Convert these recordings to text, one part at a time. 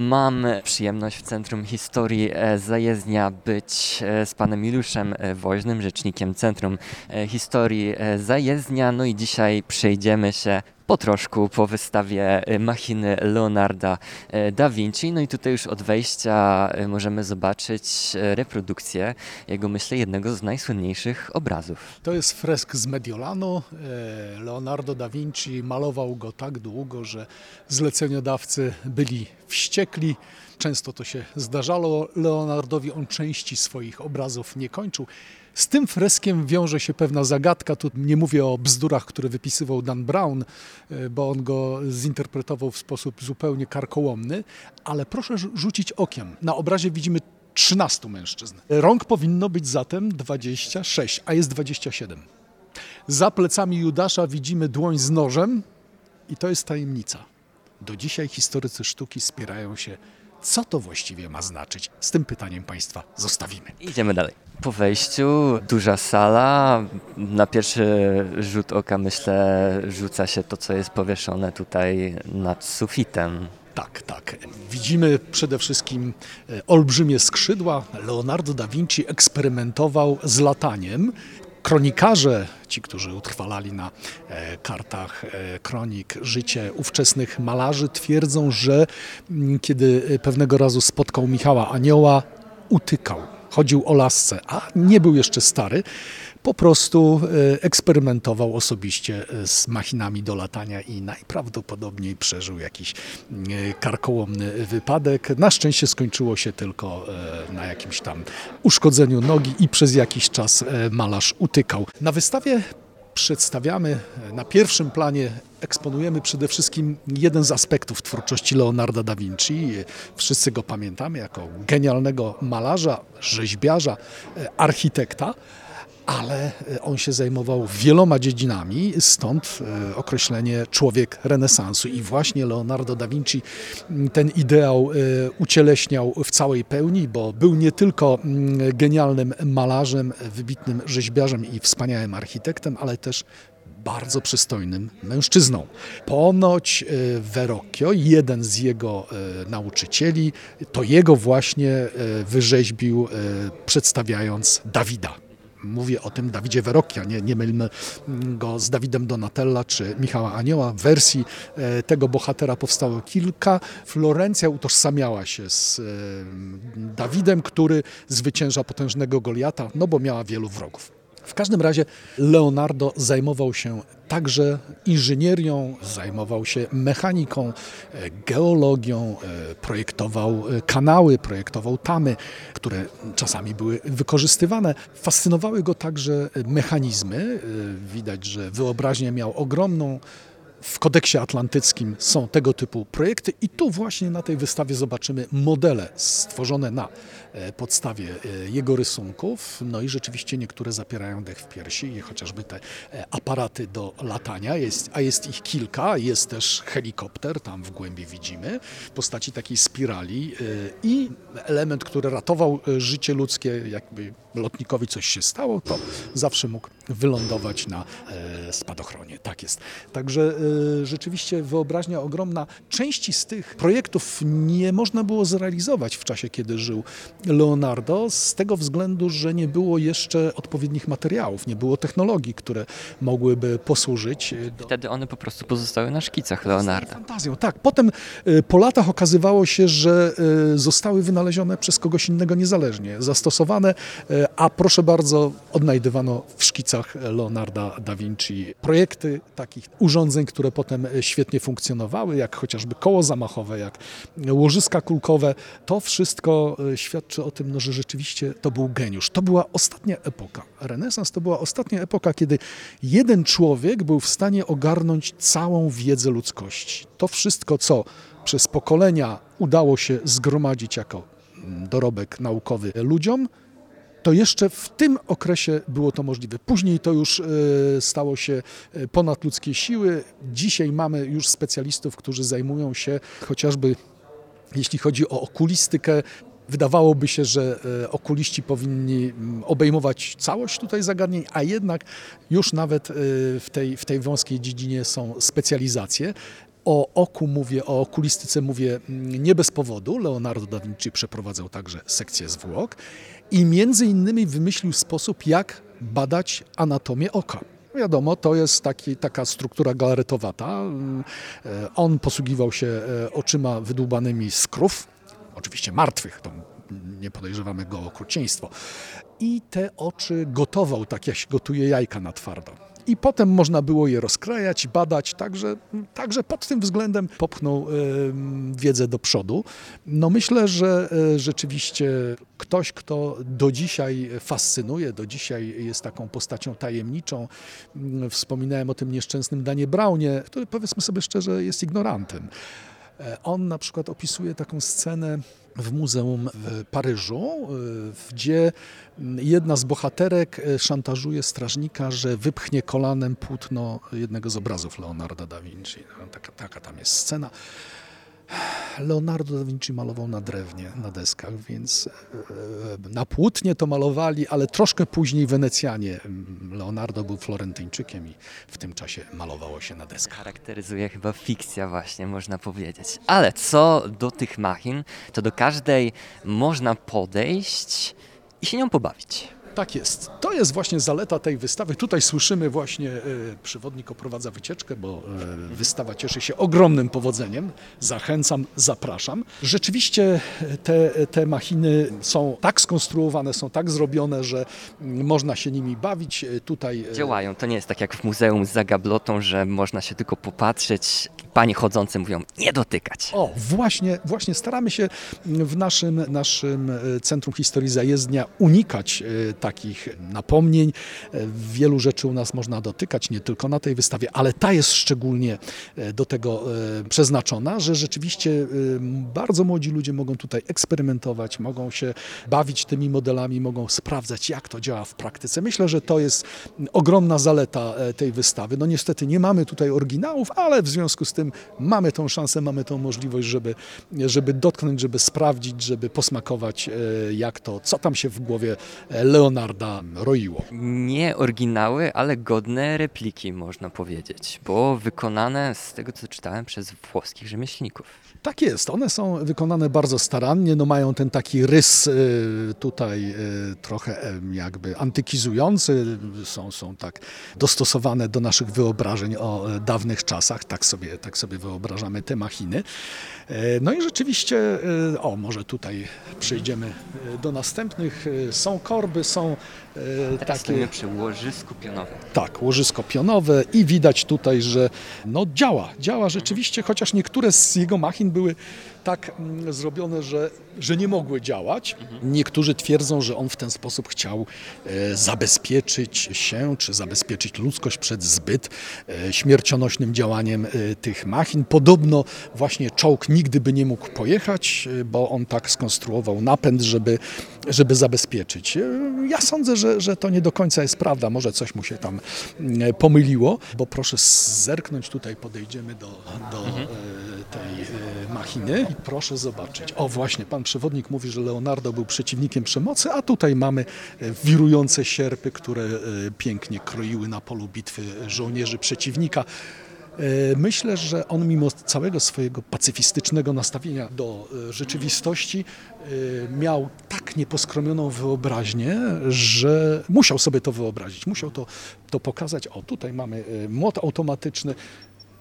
Mam przyjemność w Centrum Historii e, Zajezdnia być e, z panem Juliuszem e, Woźnym, rzecznikiem Centrum Historii Zajezdnia. No i dzisiaj przejdziemy się po troszku po wystawie machiny Leonarda da Vinci. No i tutaj już od wejścia możemy zobaczyć reprodukcję jego, myślę, jednego z najsłynniejszych obrazów. To jest fresk z Mediolanu. Leonardo da Vinci malował go tak długo, że zleceniodawcy byli wściekli. Często to się zdarzało Leonardowi, on części swoich obrazów nie kończył. Z tym freskiem wiąże się pewna zagadka. Tu nie mówię o bzdurach, które wypisywał Dan Brown, e, bo on go zinterpretował w sposób zupełnie karkołomny, ale proszę rzucić okiem. Na obrazie widzimy 13 mężczyzn. Rąk powinno być zatem 26, a jest 27. Za plecami Judasza widzimy dłoń z nożem i to jest tajemnica. Do dzisiaj historycy sztuki spierają się, co to właściwie ma znaczyć. Z tym pytaniem Państwa zostawimy. Idziemy dalej. Po wejściu duża sala. Na pierwszy rzut oka myślę rzuca się to, co jest powieszone tutaj nad sufitem. Tak, tak. Widzimy przede wszystkim e, olbrzymie skrzydła. Leonardo da Vinci eksperymentował z lataniem kronikarze, ci, którzy utrwalali na e, kartach e, kronik życie ówczesnych malarzy, twierdzą, że mm, kiedy pewnego razu spotkał Michała Anioła, utykał. Chodził o lasce, a nie był jeszcze stary po prostu e, eksperymentował osobiście e, z machinami do latania i najprawdopodobniej przeżył jakiś e, karkołomny wypadek. Na szczęście skończyło się tylko na jakimś tam uszkodzeniu nogi i przez jakiś czas malarz utykał. Na wystawie przedstawiamy na pierwszym planie, eksponujemy przede wszystkim jeden z aspektów twórczości Leonarda da Vinci. Wszyscy go pamiętamy jako genialnego malarza, rzeźbiarza, architekta ale e, on się zajmował wieloma dziedzinami, stąd e, określenie człowiek renesansu. I właśnie Leonardo da Vinci ten ideał e, ucieleśniał w całej pełni, bo był nie tylko genialnym malarzem, wybitnym rzeźbiarzem i wspaniałym architektem, ale też bardzo przystojnym mężczyzną. Ponoć Verrocchio, jeden z jego nauczycieli, to jego właśnie wyrzeźbił, przedstawiając Dawida. Mówię o tym Dawidzie Verrocchia, nie, nie mylmy go z Dawidem Donatella czy Michała Anioła. Wersji e, tego bohatera powstało kilka. Florencja utożsamiała się z e, Dawidem, który zwycięża potężnego Goliata, no bo miała wielu wrogów. W każdym razie Leonardo zajmował się także inżynierią, zajmował się mechaniką, e, geologią, e, projektował e, kanały, projektował tamy, które czasami były wykorzystywane. Fascynowały go także mechanizmy. Widać, że wyobraźnię miał ogromną. W kodeksie atlantyckim są tego typu projekty i tu właśnie na tej wystawie zobaczymy modele stworzone na E, podstawie e, jego rysunków. No i rzeczywiście niektóre zapierają dech w piersi, chociażby te e, aparaty do latania, jest, a jest ich kilka. Jest też helikopter, tam w głębi widzimy, w postaci takiej spirali i element, który ratował życie ludzkie, jakby lotnikowi coś się stało, to zawsze mógł wylądować na spadochronie. Tak jest. Także rzeczywiście wyobraźnia ogromna. Części z tych projektów nie można było zrealizować w czasie, kiedy żył Leonardo z tego względu, że nie było jeszcze odpowiednich materiałów, nie było technologii, które mogłyby posłużyć. Do... Wtedy one po prostu pozostały na szkicach Leonarda. Fantazją, tak. Potem y, po latach okazywało się, że y, zostały wynalezione przez kogoś innego niezależnie, zastosowane, a proszę bardzo, odnajdywano w szkicach Leonarda da Vinci projekty takich urządzeń, które potem świetnie funkcjonowały, jak chociażby koło zamachowe, jak łożyska kulkowe. To wszystko świadczy świadczy o tym, no, że rzeczywiście to był geniusz. To była ostatnia epoka. Renesans to była ostatnia epoka, kiedy jeden człowiek był w stanie ogarnąć całą wiedzę ludzkości. To wszystko, co przez pokolenia udało się zgromadzić jako mm, dorobek naukowy ludziom, to jeszcze w tym okresie było to możliwe. Później to już e, stało się e, ponad ludzkie siły. Dzisiaj mamy już specjalistów, którzy zajmują się chociażby jeśli chodzi o okulistykę, Wydawałoby się, że e, okuliści powinni mm, obejmować całość tutaj zagadnień, a jednak już nawet e, w tej, w tej wąskiej dziedzinie są specjalizacje. O oku mówię, o okulistyce mówię mm, nie bez powodu. Leonardo da Vinci przeprowadzał także sekcję zwłok i między innymi wymyślił sposób, jak badać anatomię oka. Wiadomo, to jest taki, taka struktura galaretowata. E, On posługiwał się oczyma wydłubanymi z krów, oczywiście martwych, to nie podejrzewamy go o okrucieństwo. I te oczy gotował, tak jak się gotuje jajka na twardo. I potem można było je rozkrajać, badać, także, także pod tym względem popchnął em, wiedzę do przodu. No myślę, że e, rzeczywiście ktoś, kto do dzisiaj fascynuje, do dzisiaj jest taką postacią tajemniczą. Mm, Wspominałem o tym nieszczęsnym Danie Braunie, który powiedzmy sobie szczerze jest ignorantem. E, On na przykład opisuje taką scenę w muzeum w Paryżu, e, gdzie jedna z bohaterek e, szantażuje strażnika, że wypchnie kolanem płótno jednego z obrazów Leonarda da Vinci. No, Taka, taka tam jest scena. Leonardo da Vinci malował na drewnie, na deskach, więc e, na płótnie to malowali, ale troszkę później Wenecjanie. Leonardo był Florentyńczykiem i w tym czasie malowało się na deskach. Charakteryzuje chyba fikcja właśnie, można powiedzieć. Ale co do tych machin, to do każdej można podejść i się nią pobawić. Tak jest. To jest właśnie zaleta tej wystawy. Tutaj słyszymy właśnie, e, przewodnik oprowadza wycieczkę, bo e, wystawa cieszy się ogromnym powodzeniem. Zachęcam, zapraszam. Rzeczywiście e, te, te machiny są tak skonstruowane, są tak zrobione, że mm, można się nimi bawić. Tutaj Działają. To nie jest tak jak w muzeum za gablotą, że można się tylko popatrzeć. Panie chodzące mówią nie dotykać. O, właśnie, właśnie staramy się w naszym, naszym Centrum Historii Zajezdnia unikać e, takich napomnień. E, Wielu rzeczy u nas można dotykać, nie tylko na tej wystawie, ale ta jest szczególnie e, do tego e, przeznaczona, że rzeczywiście bardzo młodzi ludzie mogą tutaj eksperymentować, mogą się bawić tymi modelami, mogą sprawdzać, jak to działa w praktyce. Myślę, że to jest ogromna zaleta tej wystawy. No niestety nie mamy tutaj oryginałów, ale w związku z tym mamy tą szansę, mamy tą możliwość, żeby, żeby dotknąć, żeby sprawdzić, żeby posmakować, jak to, co tam się w głowie e, Leonarda roiło. Nie oryginały, ale godne repliki, można powiedzieć, bo wykonane z tego, co czytałem, przez włoskich rzemieślników. Tak jest, one są wykonane bardzo starannie, no mają ten taki rys y, tutaj y, trochę jakby antykizujący, są, są tak dostosowane do naszych wyobrażeń o y, dawnych czasach, tak sobie, tak sobie wyobrażamy te machiny. Y, No i rzeczywiście, y, o może tutaj przejdziemy do następnych, są korby, są Teraz takie... przy łożysku pionowym. Tak, łożysko pionowe i widać tutaj, że no działa, działa rzeczywiście, chociaż niektóre z jego machin były tak mm, zrobione, że, że nie mogły działać. Niektórzy twierdzą, że on w ten sposób chciał e, zabezpieczyć się, czy zabezpieczyć ludzkość przed zbyt e, śmiercionośnym działaniem e, tych machin. Podobno właśnie czołg nigdy by nie mógł pojechać, e, bo on tak skonstruował napęd, żeby, żeby zabezpieczyć. E, Ja sądzę, że, że to nie do końca jest prawda. Może coś mu się tam mm, pomyliło, bo proszę zerknąć, tutaj podejdziemy do, do e, tej e, machiny i proszę zobaczyć. O właśnie, pan przewodnik mówi, że Leonardo był przeciwnikiem przemocy, a tutaj mamy e, wirujące sierpy, które e, pięknie kroiły na polu bitwy żołnierzy przeciwnika. E, Myślę, że on mimo całego swojego pacyfistycznego nastawienia do e, rzeczywistości e, miał tak nieposkromioną wyobraźnię, że musiał sobie to wyobrazić, musiał to, to pokazać. O, tutaj mamy młot automatyczny.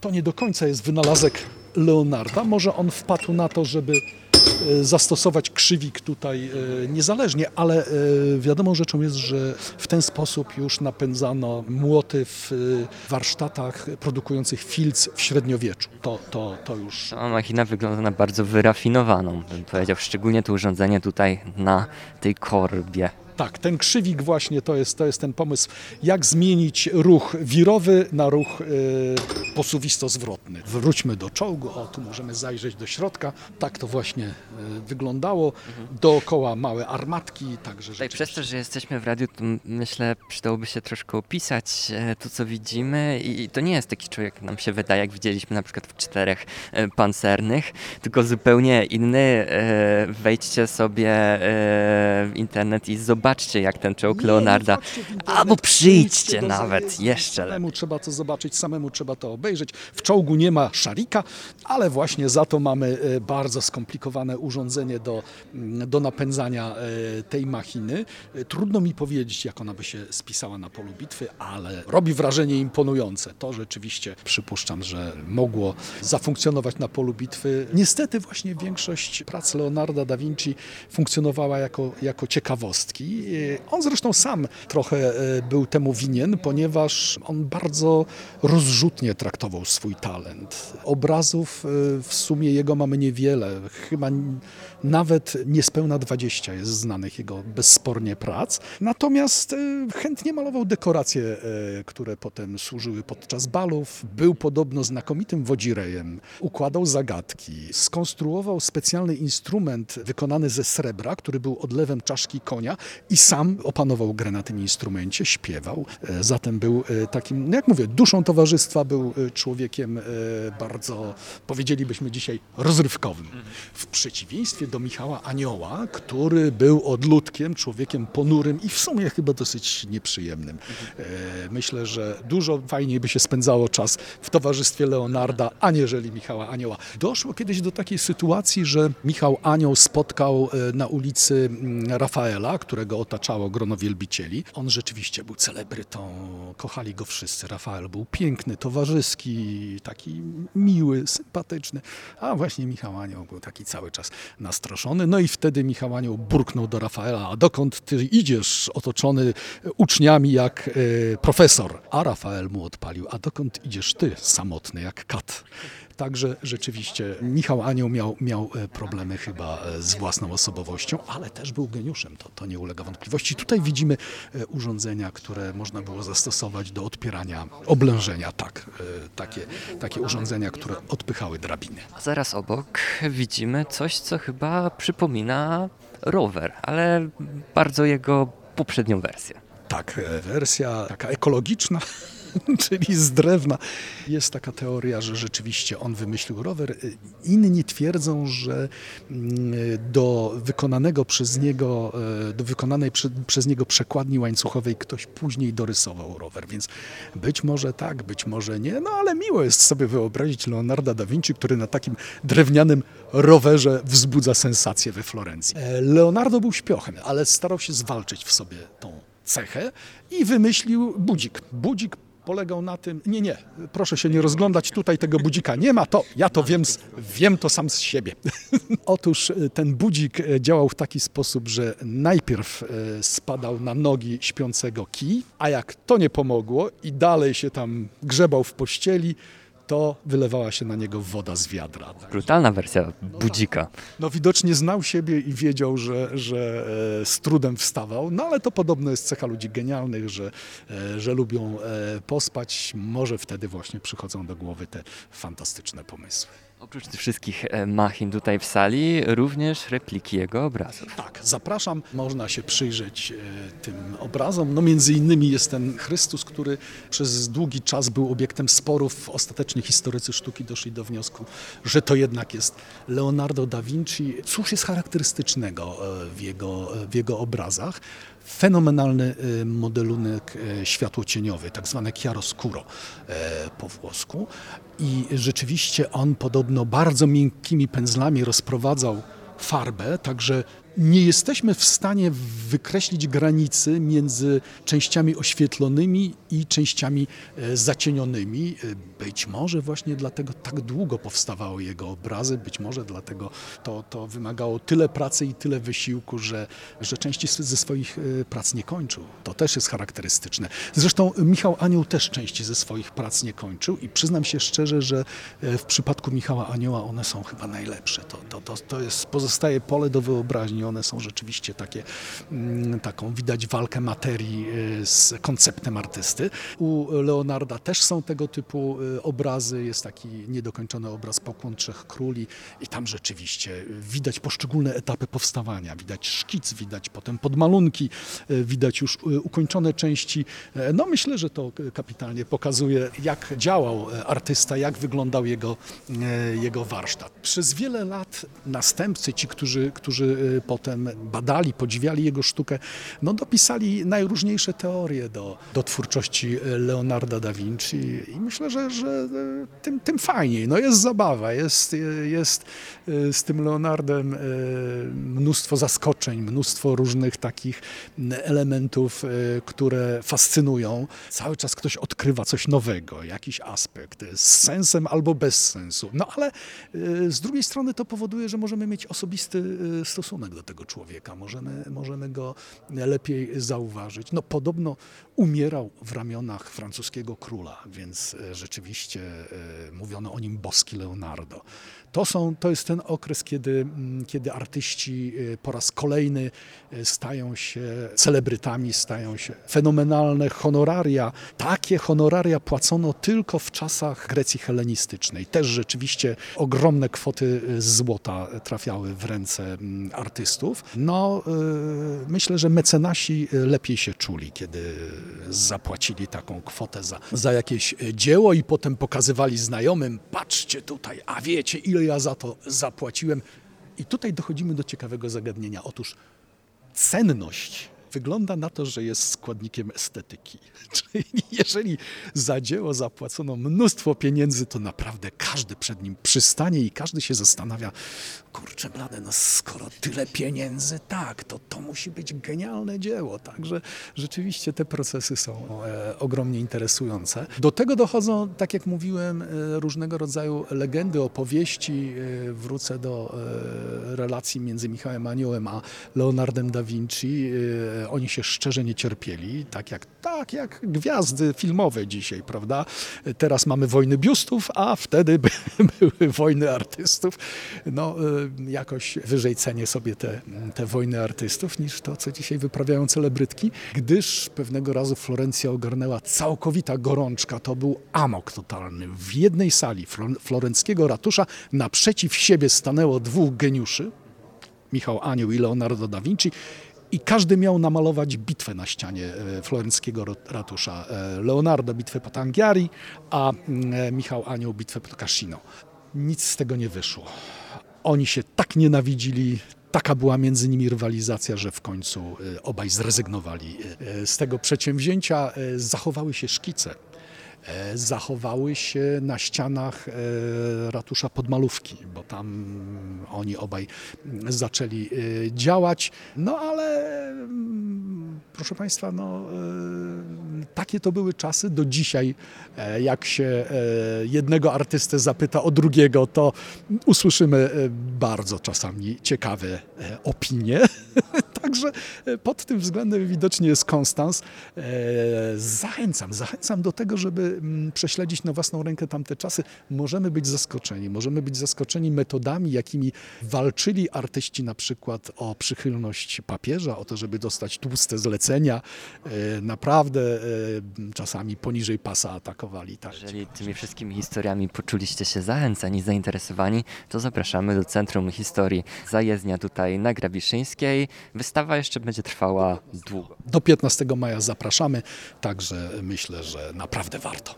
To nie do końca jest wynalazek Leonarda. Może on wpadł na to, żeby e, zastosować krzywik tutaj e, niezależnie, ale e, wiadomą rzeczą jest, że w ten sposób już napędzano młoty w warsztatach produkujących filc w średniowieczu. To, to, to już Sama machina wygląda na bardzo wyrafinowaną, bym powiedział, szczególnie to urządzenie tutaj na tej korbie. Tak, ten krzywik właśnie to jest, to jest ten pomysł, jak zmienić ruch wirowy na ruch e, posuwisto-zwrotny. Wróćmy do czołgu, o tu możemy zajrzeć do środka. Tak to właśnie e, wyglądało. Dookoła małe armatki, także Tutaj przez to, że jesteśmy w radiu, to myślę, przydałoby się troszkę opisać e, to, co widzimy. I to nie jest taki człowiek, jak nam się wydaje, jak widzieliśmy na przykład w czterech pancernych, tylko zupełnie inny. Wejdźcie sobie w internet i zobaczcie, zobaczcie jak ten czołg Leonarda. Albo przyjdźcie nawet, jeszcze lepiej. Samemu trzeba to zobaczyć, samemu trzeba to obejrzeć. W czołgu nie ma szarika, ale właśnie za to mamy e, bardzo skomplikowane urządzenie do, mm, do napędzania e, tej machiny. E, Trudno mi powiedzieć, jak ona by się spisała na polu bitwy, ale robi wrażenie imponujące. To rzeczywiście przypuszczam, że mogło zafunkcjonować na polu bitwy. Niestety właśnie większość prac Leonarda da Vinci funkcjonowała jako, jako ciekawostki. On zresztą sam trochę e, był temu winien, ponieważ on bardzo rozrzutnie traktował swój talent. Obrazów e, w sumie jego mamy niewiele, chyba nawet niespełna 20 jest znanych jego bezspornie prac. Natomiast e, chętnie malował dekoracje, które potem służyły podczas balów. Był podobno znakomitym wodzirejem, układał zagadki, skonstruował specjalny instrument wykonany ze srebra, który był odlewem czaszki konia i sam opanował grę na tym instrumencie, śpiewał. E, Zatem był e, takim, no jak mówię, duszą towarzystwa, był e, człowiekiem bardzo, powiedzielibyśmy dzisiaj, rozrywkowym. W przeciwieństwie do Michała Anioła, który był odludkiem, człowiekiem ponurym i w sumie chyba dosyć nieprzyjemnym. Myślę, że dużo fajniej by się spędzało czas w towarzystwie Leonarda, aniżeli Michała Anioła. Doszło kiedyś do takiej sytuacji, że Michał Anioł spotkał na ulicy mm, Rafaela, którego otaczało grono wielbicieli. On rzeczywiście był celebrytą, kochali go wszyscy. Rafael był piękny, towarzyski, taki miły, sympatyczny, a właśnie Michał Anioł był taki cały czas nastroszony. No i wtedy Michał Anioł burknął do Rafaela, a dokąd ty idziesz otoczony uczniami jak e, profesor? A Rafael mu odpalił, a dokąd idziesz ty, samotny jak kat? Także rzeczywiście Michał Anioł miał, miał e, problemy chyba e, z własną osobowością, ale też był geniuszem, to, to nie ulega wątpliwości. Tutaj widzimy e, urządzenia, które można było zastosować do odpierania oblężenia, tak, takie, takie urządzenia, które odpychały drabiny. A zaraz obok widzimy coś, co chyba przypomina rower, ale bardzo jego poprzednią wersję. Tak, wersja taka ekologiczna, czyli z drewna. Jest taka teoria, że rzeczywiście on wymyślił rower. Inni twierdzą, że mm, do wykonanego przez niego, e, do wykonanej prze, przez niego przekładni łańcuchowej ktoś później dorysował rower, więc być może tak, być może nie, no ale miło jest sobie wyobrazić Leonarda da Vinci, który na takim drewnianym rowerze wzbudza sensację we Florencji. E, Leonardo był śpiochem, ale starał się zwalczyć w sobie tą cechę i wymyślił budzik. Budzik polegał na tym, nie, nie, proszę się nie rozglądać, tutaj tego budzika nie ma, to ja to wiem, wiem to sam z siebie. Otóż e, ten budzik e, działał w taki sposób, że najpierw e, spadał na nogi śpiącego kij, a jak to nie pomogło i dalej się tam grzebał w pościeli, to wylewała się na niego woda z wiadra. Brutalna wersja budzika. No widocznie znał siebie i wiedział, że, że e, z trudem wstawał, no ale to podobno jest cecha ludzi genialnych, że, e, że lubią e, pospać. Może wtedy właśnie przychodzą do głowy te fantastyczne pomysły. Oprócz tych wszystkich e, machin tutaj w sali, również repliki jego obrazów. Tak, zapraszam, można się przyjrzeć e, tym obrazom. No między innymi jest ten Chrystus, który przez długi czas był obiektem sporów. Ostatecznie historycy sztuki doszli do wniosku, że to jednak jest Leonardo da Vinci. Cóż jest charakterystycznego e, w jego, w jego obrazach? Fenomenalny e, modelunek e, światłocieniowy, tak zwany chiaroscuro e, po włosku. I rzeczywiście on podobno bardzo miękkimi pędzlami rozprowadzał farbę, także nie jesteśmy w stanie wykreślić granicy między częściami oświetlonymi i częściami e, zacienionymi. E, Być może właśnie dlatego tak długo powstawały jego obrazy, być może dlatego to, to wymagało tyle pracy i tyle wysiłku, że, że części ze swoich e, prac nie kończył. To też jest charakterystyczne. Zresztą Michał Anioł też części ze swoich prac nie kończył i przyznam się szczerze, że w przypadku Michała Anioła one są chyba najlepsze. To, to, to, to jest, pozostaje pole do wyobraźni. One są rzeczywiście takie, mm, taką widać walkę materii e, z konceptem artysty. U Leonarda też są tego typu e, obrazy. Jest taki niedokończony obraz Pokłon Trzech Króli i tam rzeczywiście widać poszczególne etapy powstawania. Widać szkic, widać potem podmalunki, widać już ukończone części. E, No myślę, że to kapitalnie pokazuje, jak działał artysta, jak wyglądał jego, jego warsztat. Przez wiele lat następcy, ci, którzy, którzy e, potem badali, podziwiali jego sztukę, no dopisali najróżniejsze teorie do, do twórczości Leonarda da Vinci i myślę, że, że tym, tym fajniej. No jest zabawa, jest, jest z tym Leonardem mnóstwo zaskoczeń, mnóstwo różnych takich elementów, które fascynują. Cały czas ktoś odkrywa coś nowego, jakiś aspekt z sensem albo bez sensu. No ale z drugiej strony to powoduje, że możemy mieć osobisty stosunek do tego człowieka, możemy, możemy go lepiej zauważyć. No podobno umierał w ramionach francuskiego króla, więc rzeczywiście mówiono o nim boski Leonardo. To, są, to jest ten okres, kiedy, kiedy artyści po raz kolejny stają się celebrytami, stają się fenomenalne honoraria. Takie honoraria płacono tylko w czasach Grecji helenistycznej. Też rzeczywiście ogromne kwoty złota trafiały w ręce artystów. No, myślę, że mecenasi lepiej się czuli, kiedy zapłacili taką kwotę za, za jakieś dzieło i potem pokazywali znajomym, patrzcie tutaj, a wiecie ile ja za to zapłaciłem. I tutaj dochodzimy do ciekawego zagadnienia. Otóż cenność wygląda na to, że jest składnikiem estetyki. Czyli jeżeli za dzieło zapłacono mnóstwo pieniędzy, to naprawdę każdy przed nim przystanie i każdy się zastanawia, kurczę blade, no skoro tyle pieniędzy, tak, to to musi być genialne dzieło. Także rzeczywiście te procesy są e, ogromnie interesujące. Do tego dochodzą, tak jak mówiłem, e, różnego rodzaju legendy, opowieści. E, wrócę do e, relacji między Michałem Aniołem a Leonardem da Vinci. E, oni się szczerze nie cierpieli, tak jak, tak jak gwiazdy filmowe dzisiaj, prawda? Teraz mamy wojny biustów, a wtedy by, były wojny artystów. No, e, jakoś wyżej cenię sobie te, te wojny artystów niż to, co dzisiaj wyprawiają celebrytki, gdyż pewnego razu Florencja ogarnęła całkowita gorączka. To był amok totalny. W jednej sali florenckiego ratusza naprzeciw siebie stanęło dwóch geniuszy, Michał Anioł i Leonardo da Vinci każdy miał namalować bitwę na ścianie florenckiego ratusza. Leonardo bitwę pod Anghiari, a Michał Anioł bitwę pod Cascino. Nic z tego nie wyszło. Oni się tak nienawidzili, taka była między nimi rywalizacja, że w końcu obaj zrezygnowali z tego przedsięwzięcia. Zachowały się szkice zachowały się na ścianach ratusza podmalówki, bo tam oni obaj zaczęli działać. No ale proszę Państwa, no, takie to były czasy. Do dzisiaj, jak się jednego artystę zapyta o drugiego, to usłyszymy bardzo czasami ciekawe opinie. Także pod tym względem widocznie jest konstans. Zachęcam, zachęcam do tego, żeby prześledzić na własną rękę tamte czasy. Możemy być zaskoczeni. Możemy być zaskoczeni metodami, jakimi walczyli artyści na przykład o przychylność papieża, o to, żeby dostać tłuste zlecenia. Naprawdę czasami poniżej pasa atakowali. Tak. Jeżeli tymi wszystkimi historiami poczuliście się zachęceni, zainteresowani, to zapraszamy do Centrum Historii Zajezdnia tutaj na Grabiszyńskiej. Wystawa jeszcze będzie trwała długo. Do 15 maja zapraszamy, także myślę, że naprawdę warto.